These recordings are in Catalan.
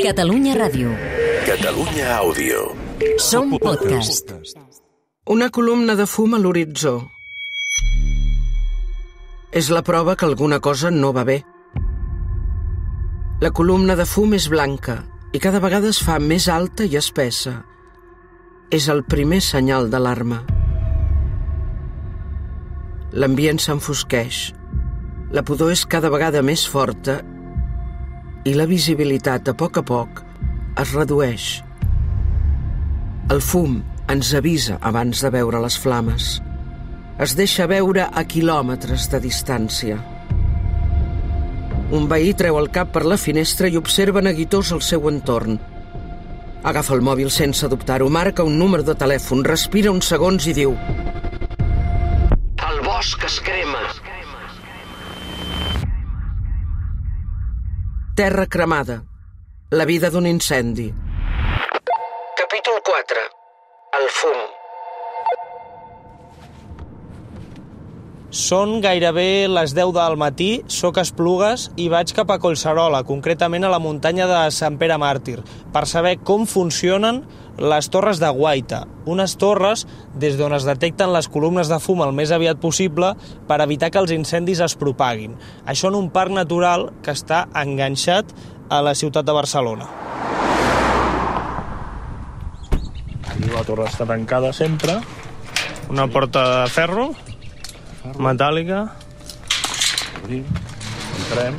Catalunya Ràdio. Catalunya Àudio. Som podcast. Una columna de fum a l'horitzó. És la prova que alguna cosa no va bé. La columna de fum és blanca i cada vegada es fa més alta i espessa. És el primer senyal d'alarma. L'ambient s'enfosqueix. La pudor és cada vegada més forta i la visibilitat, a poc a poc, es redueix. El fum ens avisa abans de veure les flames. Es deixa veure a quilòmetres de distància. Un veí treu el cap per la finestra i observa neguitós el seu entorn. Agafa el mòbil sense dubtar-ho, marca un número de telèfon, respira uns segons i diu... El bosc es crema. Terra cremada. La vida d'un incendi. Capítol 4. El fum. Són gairebé les 10 del matí, soc a Esplugues i vaig cap a Collserola, concretament a la muntanya de Sant Pere Màrtir, per saber com funcionen les torres de Guaita, unes torres des d'on es detecten les columnes de fum el més aviat possible per evitar que els incendis es propaguin. Això en un parc natural que està enganxat a la ciutat de Barcelona. Aquí la torre està tancada sempre, una porta de ferro, metàl·lica, Obrim, entrem,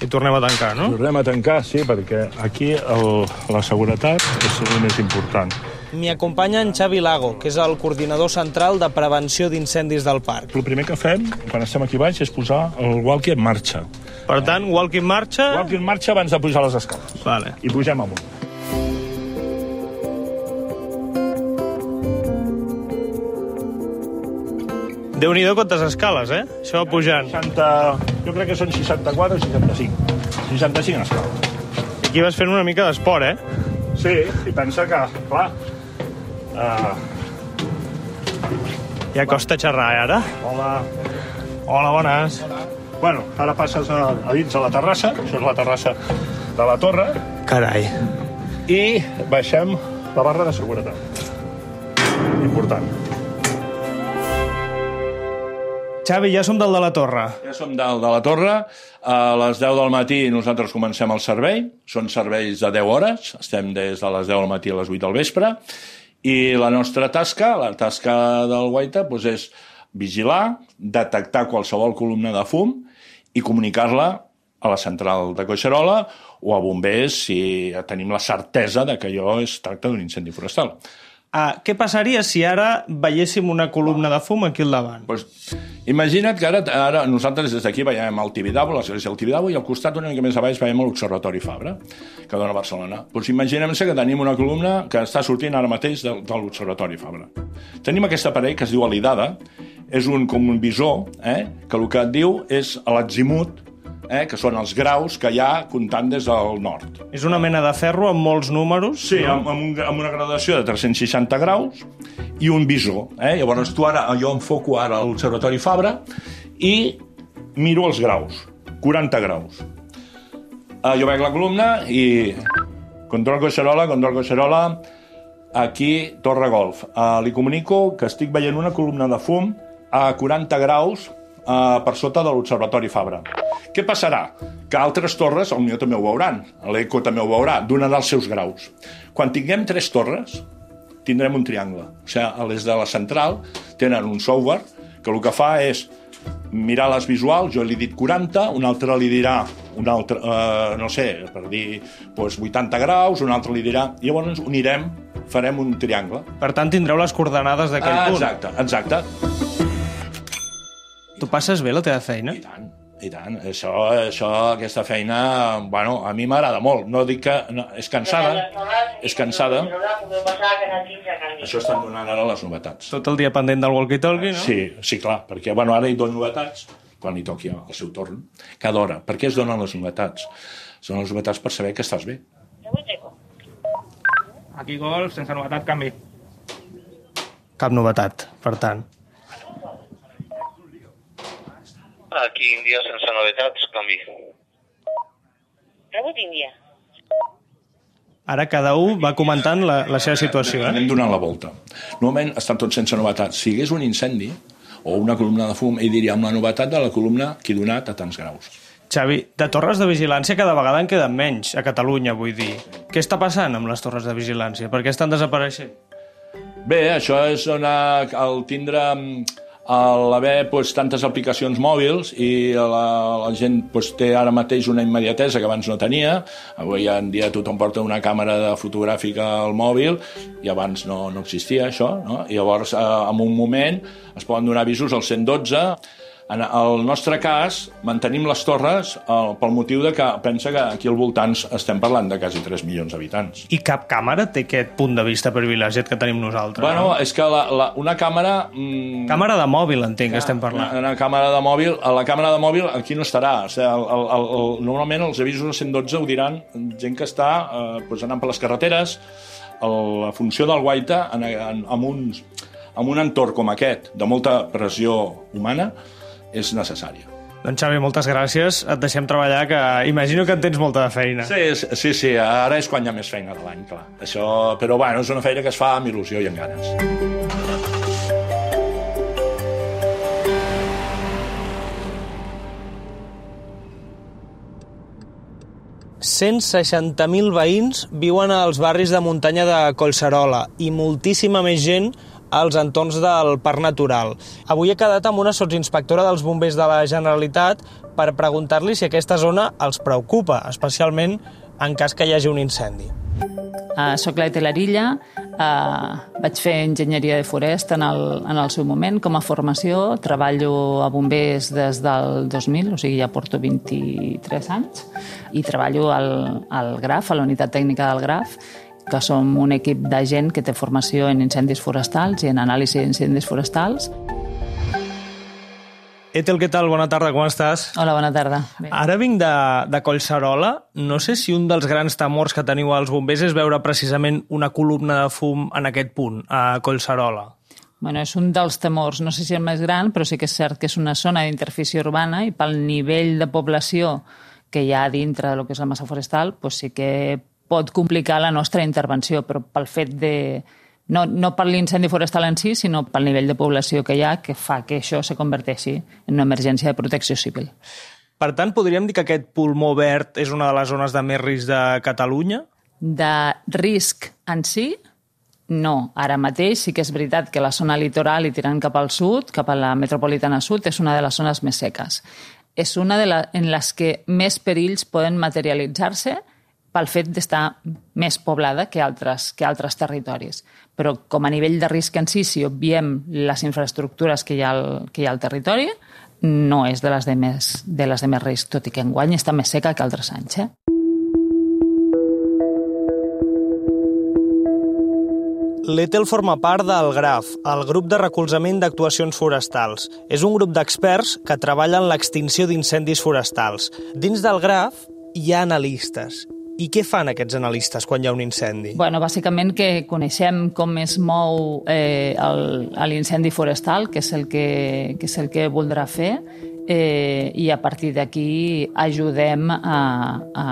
i tornem a tancar, no? tornem a tancar, sí, perquè aquí el, la seguretat és el més important. M'hi acompanya en Xavi Lago, que és el coordinador central de prevenció d'incendis del parc. El primer que fem, quan estem aquí baix, és posar el walkie en marxa. Per tant, walk in marxa... Walkie en marxa abans de pujar les escales. Vale. I pugem amunt. Déu-n'hi-do quantes escales, eh? Això pujant. 60, jo crec que són 64 o 65. 65 escales. Aquí vas fent una mica d'esport, eh? Sí, i pensa que, clar, uh, Ja costa xerrar, eh, ara. hola, Hola, bones. Bueno, ara passes a, a dins de la terrassa, això és la terrassa de la torre, Carai. i baixem la barra de seguretat. Important. Xavi, ja som del de la torre. Ja som dalt de la torre. A les 10 del matí nosaltres comencem el servei. Són serveis de 10 hores. Estem des de les 10 del matí a les 8 del vespre. I la nostra tasca, la tasca del guaita, doncs és vigilar, detectar qualsevol columna de fum i comunicar-la a la central de Coixerola o a bombers si tenim la certesa de que allò es tracta d'un incendi forestal. Ah, què passaria si ara veiéssim una columna de fum aquí al davant? Pues, imagina't que ara, ara nosaltres des d'aquí veiem el Tibidabo, l'església del Tibidabo, i al costat una mica més a baix veiem l'Observatori Fabra, que dona a Barcelona. Pues imaginem-se que tenim una columna que està sortint ara mateix de, de l'Observatori Fabra. Tenim aquest aparell que es diu alidada, és un, com un visor, eh, que el que et diu és l'azimut, eh, que són els graus que hi ha comptant des del nord. És una mena de ferro amb molts números? Sí, amb, amb, un, amb una gradació de 360 graus i un visor. Eh? Llavors tu ara, jo enfoco ara l'Observatori Fabra i miro els graus, 40 graus. Uh, jo veig la columna i control Coixerola, control Coixerola, aquí Torre Golf. Uh, li comunico que estic veient una columna de fum a 40 graus uh, per sota de l'Observatori Fabra. Què passarà? Que altres torres, potser també ho veuran, l'ECO també ho veurà, donarà els seus graus. Quan tinguem tres torres, tindrem un triangle. O sigui, a les de la central tenen un software que el que fa és mirar les visuals, jo li he dit 40, un altre li dirà, un altre, eh, no sé, per dir doncs 80 graus, un altre li dirà... I llavors unirem, farem un triangle. Per tant, tindreu les coordenades d'aquell Ah, punt. exacte, exacte. Tu passes bé la teva feina? I tant, i tant. Això, això, aquesta feina, bueno, a mi m'agrada molt. No dic que... No, és cansada, és cansada. Això estan donant ara les novetats. Tot el dia pendent del walkie-talkie, no? Sí, sí, clar, perquè bueno, ara hi dono novetats, quan li toqui el seu torn, cada hora. Per què es donen les novetats? Són les novetats per saber que estàs bé. Aquí golf, sense novetat, canvi. Cap novetat, per tant. Aquí Índia sense novetats, canvi. línia. Ara cada un va comentant la, la seva situació, eh? Anem donant la volta. Normalment estan tots sense novetat. Si hi hagués un incendi o una columna de fum, ell diria amb la novetat de la columna que he donat a tants graus. Xavi, de torres de vigilància cada vegada en queden menys, a Catalunya, vull dir. Què està passant amb les torres de vigilància? Per què estan desapareixent? Bé, això és una, el tindre mm, el haver pues, tantes aplicacions mòbils i la, la gent pues, té ara mateix una immediatesa que abans no tenia. Avui en dia tothom porta una càmera de fotogràfica al mòbil i abans no, no existia això. No? I llavors, eh, en un moment, es poden donar avisos al 112 en el nostre cas, mantenim les torres pel motiu de que pensa que aquí al voltant estem parlant de quasi 3 milions d'habitants. I cap càmera té aquest punt de vista privilegiat que tenim nosaltres. Bueno, no? és que la, la, una càmera... Mm, Càmera de mòbil, entenc, que estem parlant. Una, una càmera de mòbil, a la càmera de mòbil aquí no estarà. O sigui, el, el, el, el, normalment els avisos de 112 ho diran gent que està eh, pues anant per les carreteres, el, la funció del guaita en, en, en, uns, en un entorn com aquest, de molta pressió humana, és necessària. Doncs Xavi, moltes gràcies. Et deixem treballar, que imagino que en tens molta de feina. Sí, sí, sí, ara és quan hi ha més feina de l'any, clar. Això, però bueno, és una feina que es fa amb il·lusió i amb ganes. 160.000 veïns viuen als barris de muntanya de Collserola i moltíssima més gent als entorns del Parc Natural. Avui he quedat amb una sotsinspectora dels bombers de la Generalitat per preguntar-li si aquesta zona els preocupa, especialment en cas que hi hagi un incendi. Uh, soc la Telarilla, uh, vaig fer enginyeria de forest en el, en el seu moment com a formació, treballo a bombers des del 2000, o sigui ja porto 23 anys, i treballo al, al GRAF, a la unitat tècnica del GRAF, que som un equip de gent que té formació en incendis forestals i en anàlisi d'incendis forestals. Etel, què tal? Bona tarda, com estàs? Hola, bona tarda. Bé. Ara vinc de, de Collserola. No sé si un dels grans temors que teniu als bombers és veure precisament una columna de fum en aquest punt, a Collserola. Bueno, és un dels temors, no sé si el més gran, però sí que és cert que és una zona d'interfície urbana i pel nivell de població que hi ha dintre del que és la massa forestal, doncs sí que pot complicar la nostra intervenció, però pel fet de, no, no per l'incendi forestal en si, sinó pel nivell de població que hi ha, que fa que això se converteixi en una emergència de protecció civil. Per tant, podríem dir que aquest pulmó verd és una de les zones de més risc de Catalunya? De risc en si, no. Ara mateix sí que és veritat que la zona litoral i tirant cap al sud, cap a la metropolitana sud, és una de les zones més seques. És una de la, en les que més perills poden materialitzar-se pel fet d'estar més poblada que altres, que altres territoris. Però com a nivell de risc en si, si obviem les infraestructures que hi ha al, que hi ha al territori, no és de les de més, de les de més risc, tot i que enguany està més seca que altres anys. Eh? L'ETEL forma part del GRAF, el grup de recolzament d'actuacions forestals. És un grup d'experts que treballa en l'extinció d'incendis forestals. Dins del GRAF hi ha analistes i què fan aquests analistes quan hi ha un incendi? Bueno, bàsicament que coneixem com es mou eh, l'incendi forestal, que és el que, que, és el que voldrà fer, eh, i a partir d'aquí ajudem a, a,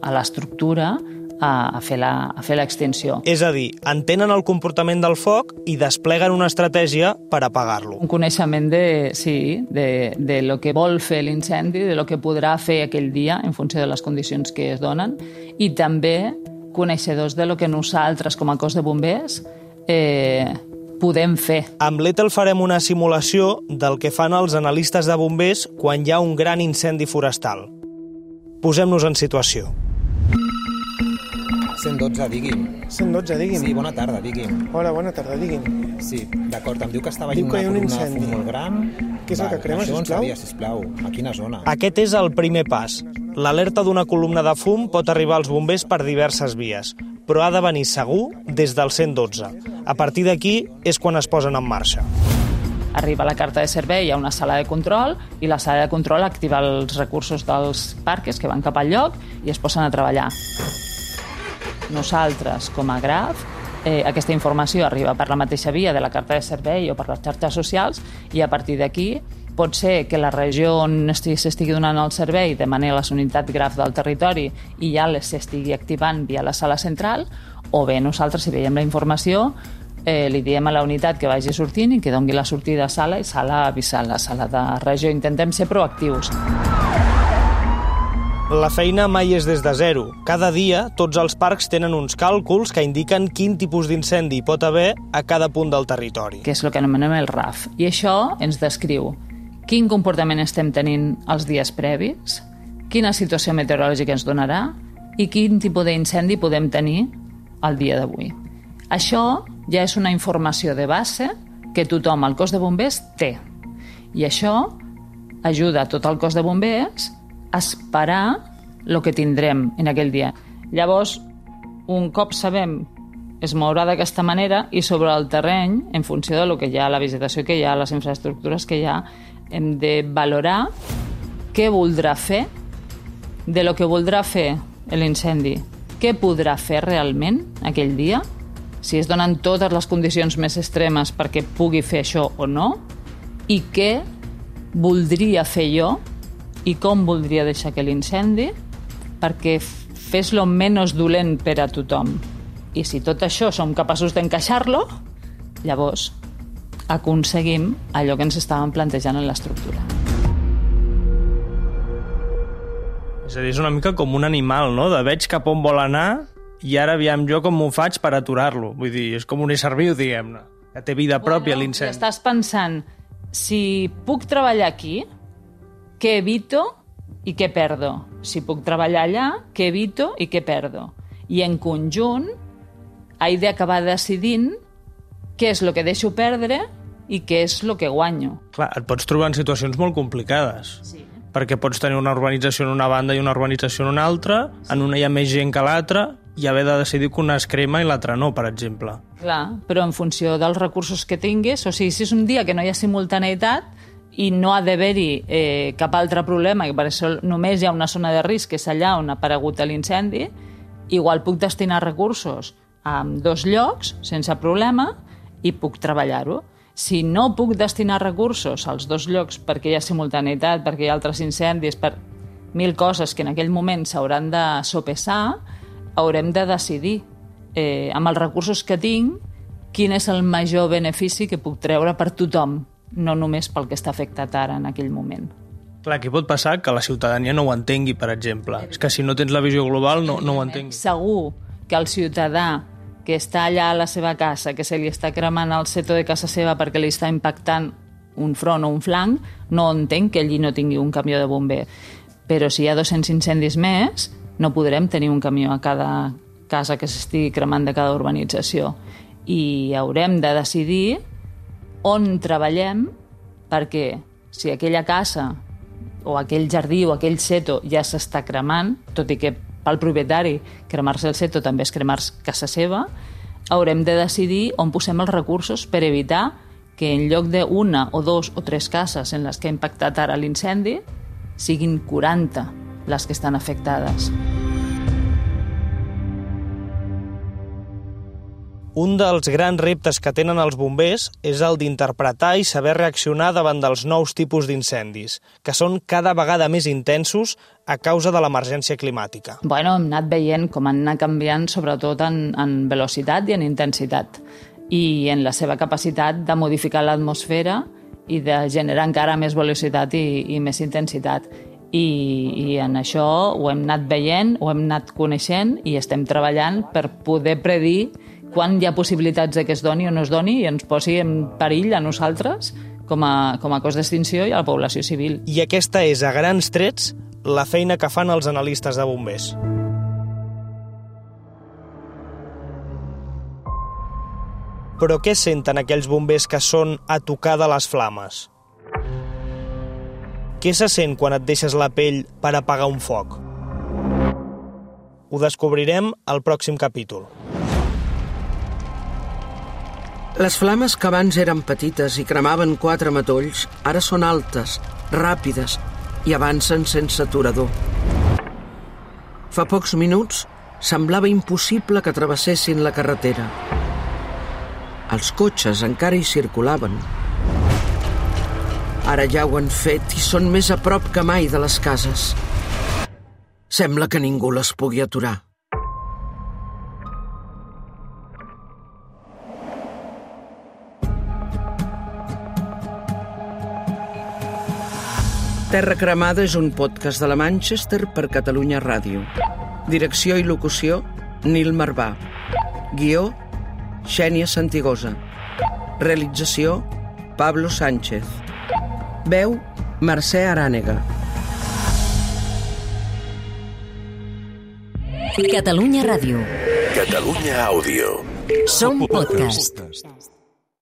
a l'estructura a, a fer l'extinció. És a dir, entenen el comportament del foc i despleguen una estratègia per apagar-lo. Un coneixement de, sí, de, de lo que vol fer l'incendi, de lo que podrà fer aquell dia en funció de les condicions que es donen i també coneixedors de lo que nosaltres com a cos de bombers eh, podem fer. Amb l'ETEL farem una simulació del que fan els analistes de bombers quan hi ha un gran incendi forestal. Posem-nos en situació. 112, digui'm. 112, digui'm. Sí, bona tarda, digui'm. Hola, bona tarda, digui'm. Sí, d'acord, em diu que estava Diu que hi ha un incendi. molt gran. Què és el que crema, això sisplau? Ens sabia, sisplau. A quina zona? Aquest és el primer pas. L'alerta d'una columna de fum pot arribar als bombers per diverses vies, però ha de venir segur des del 112. A partir d'aquí és quan es posen en marxa. Arriba la carta de servei a una sala de control i la sala de control activa els recursos dels parques que van cap al lloc i es posen a treballar. Nosaltres, com a GRAF, eh, aquesta informació arriba per la mateixa via de la carta de servei o per les xarxes socials i a partir d'aquí Pot ser que la regió on estigui- s'estigui donant el servei demani les unitats graf del territori i ja les s'estigui activant via la sala central, o bé nosaltres, si veiem la informació, eh, li diem a la unitat que vagi sortint i que dongui la sortida a sala i sala a la sala de regió. Intentem ser proactius. La feina mai és des de zero. Cada dia, tots els parcs tenen uns càlculs que indiquen quin tipus d'incendi pot haver a cada punt del territori. que és el que anomenem el RAF. I això ens descriu quin comportament estem tenint els dies previs, quina situació meteorològica ens donarà i quin tipus d'incendi podem tenir el dia d'avui. Això ja és una informació de base que tothom al cos de bombers té. I això ajuda tot el cos de bombers esperar el que tindrem en aquell dia. Llavors, un cop sabem es mourà d'aquesta manera i sobre el terreny, en funció de lo que hi ha, la vegetació que hi ha, les infraestructures que hi ha, hem de valorar què voldrà fer de lo que voldrà fer l'incendi. Què podrà fer realment aquell dia? Si es donen totes les condicions més extremes perquè pugui fer això o no? I què voldria fer jo i com voldria deixar que l'incendi perquè fes lo menys dolent per a tothom. I si tot això som capaços d'encaixar-lo, llavors aconseguim allò que ens estàvem plantejant en l'estructura. És a dir, és una mica com un animal, no? De veig cap on vol anar i ara aviam jo com m'ho faig per aturar-lo. Vull dir, és com un ésser viu, diguem-ne, que té vida pròpia, Bueno, l'incendi. Estàs pensant, si puc treballar aquí, què evito i què perdo? Si puc treballar allà, què evito i què perdo? I en conjunt, he d'acabar decidint què és el que deixo perdre i què és el que guanyo. Clar, et pots trobar en situacions molt complicades. Sí. Perquè pots tenir una urbanització en una banda i una urbanització en una altra, en una hi ha més gent que l'altra, i haver de decidir que una es crema i l'altra no, per exemple. Clar, però en funció dels recursos que tinguis, o sigui, si és un dia que no hi ha simultaneïtat i no ha d'haver-hi eh, cap altre problema, i per això només hi ha una zona de risc, que és allà on ha aparegut l'incendi, igual puc destinar recursos a dos llocs sense problema i puc treballar-ho. Si no puc destinar recursos als dos llocs perquè hi ha simultaneïtat, perquè hi ha altres incendis, per mil coses que en aquell moment s'hauran de sopesar, haurem de decidir eh, amb els recursos que tinc quin és el major benefici que puc treure per tothom, no només pel que està afectat ara en aquell moment. Clar, aquí pot passar que la ciutadania no ho entengui, per exemple. És que si no tens la visió global no, no ho entengui. Segur que el ciutadà que està allà a la seva casa, que se li està cremant el seto de casa seva perquè li està impactant un front o un flanc, no entén que allí no tingui un camió de bomber. Però si hi ha 200 incendis més, no podrem tenir un camió a cada casa que s'estigui cremant de cada urbanització. I haurem de decidir on treballem perquè si aquella casa o aquell jardí o aquell seto ja s'està cremant, tot i que pel propietari cremar-se el seto també és cremar-se casa seva, haurem de decidir on posem els recursos per evitar que en lloc d'una o dos o tres cases en les que ha impactat ara l'incendi, siguin 40 les que estan afectades. Un dels grans reptes que tenen els bombers és el d'interpretar i saber reaccionar davant dels nous tipus d'incendis, que són cada vegada més intensos a causa de l'emergència climàtica. Bueno, hem anat veient com han anat canviant sobretot en, en velocitat i en intensitat i en la seva capacitat de modificar l'atmosfera i de generar encara més velocitat i, i més intensitat. I, I en això ho hem anat veient, ho hem anat coneixent i estem treballant per poder predir quan hi ha possibilitats de que es doni o no es doni i ens posi en perill a nosaltres com a, com a cos d'extinció i a la població civil. I aquesta és, a grans trets, la feina que fan els analistes de bombers. Però què senten aquells bombers que són a tocar de les flames? Què se sent quan et deixes la pell per apagar un foc? Ho descobrirem al pròxim capítol. Les flames que abans eren petites i cremaven quatre matolls, ara són altes, ràpides i avancen sense aturador. Fa pocs minuts semblava impossible que travessessin la carretera. Els cotxes encara hi circulaven. Ara ja ho han fet i són més a prop que mai de les cases. Sembla que ningú les pugui aturar. Terra Cremada és un podcast de la Manchester per Catalunya Ràdio. Direcció i locució, Nil Marvà. Guió, Xènia Santigosa. Realització, Pablo Sánchez. Veu, Mercè Arànega. Catalunya Ràdio. Catalunya Àudio. Som podcast. podcast.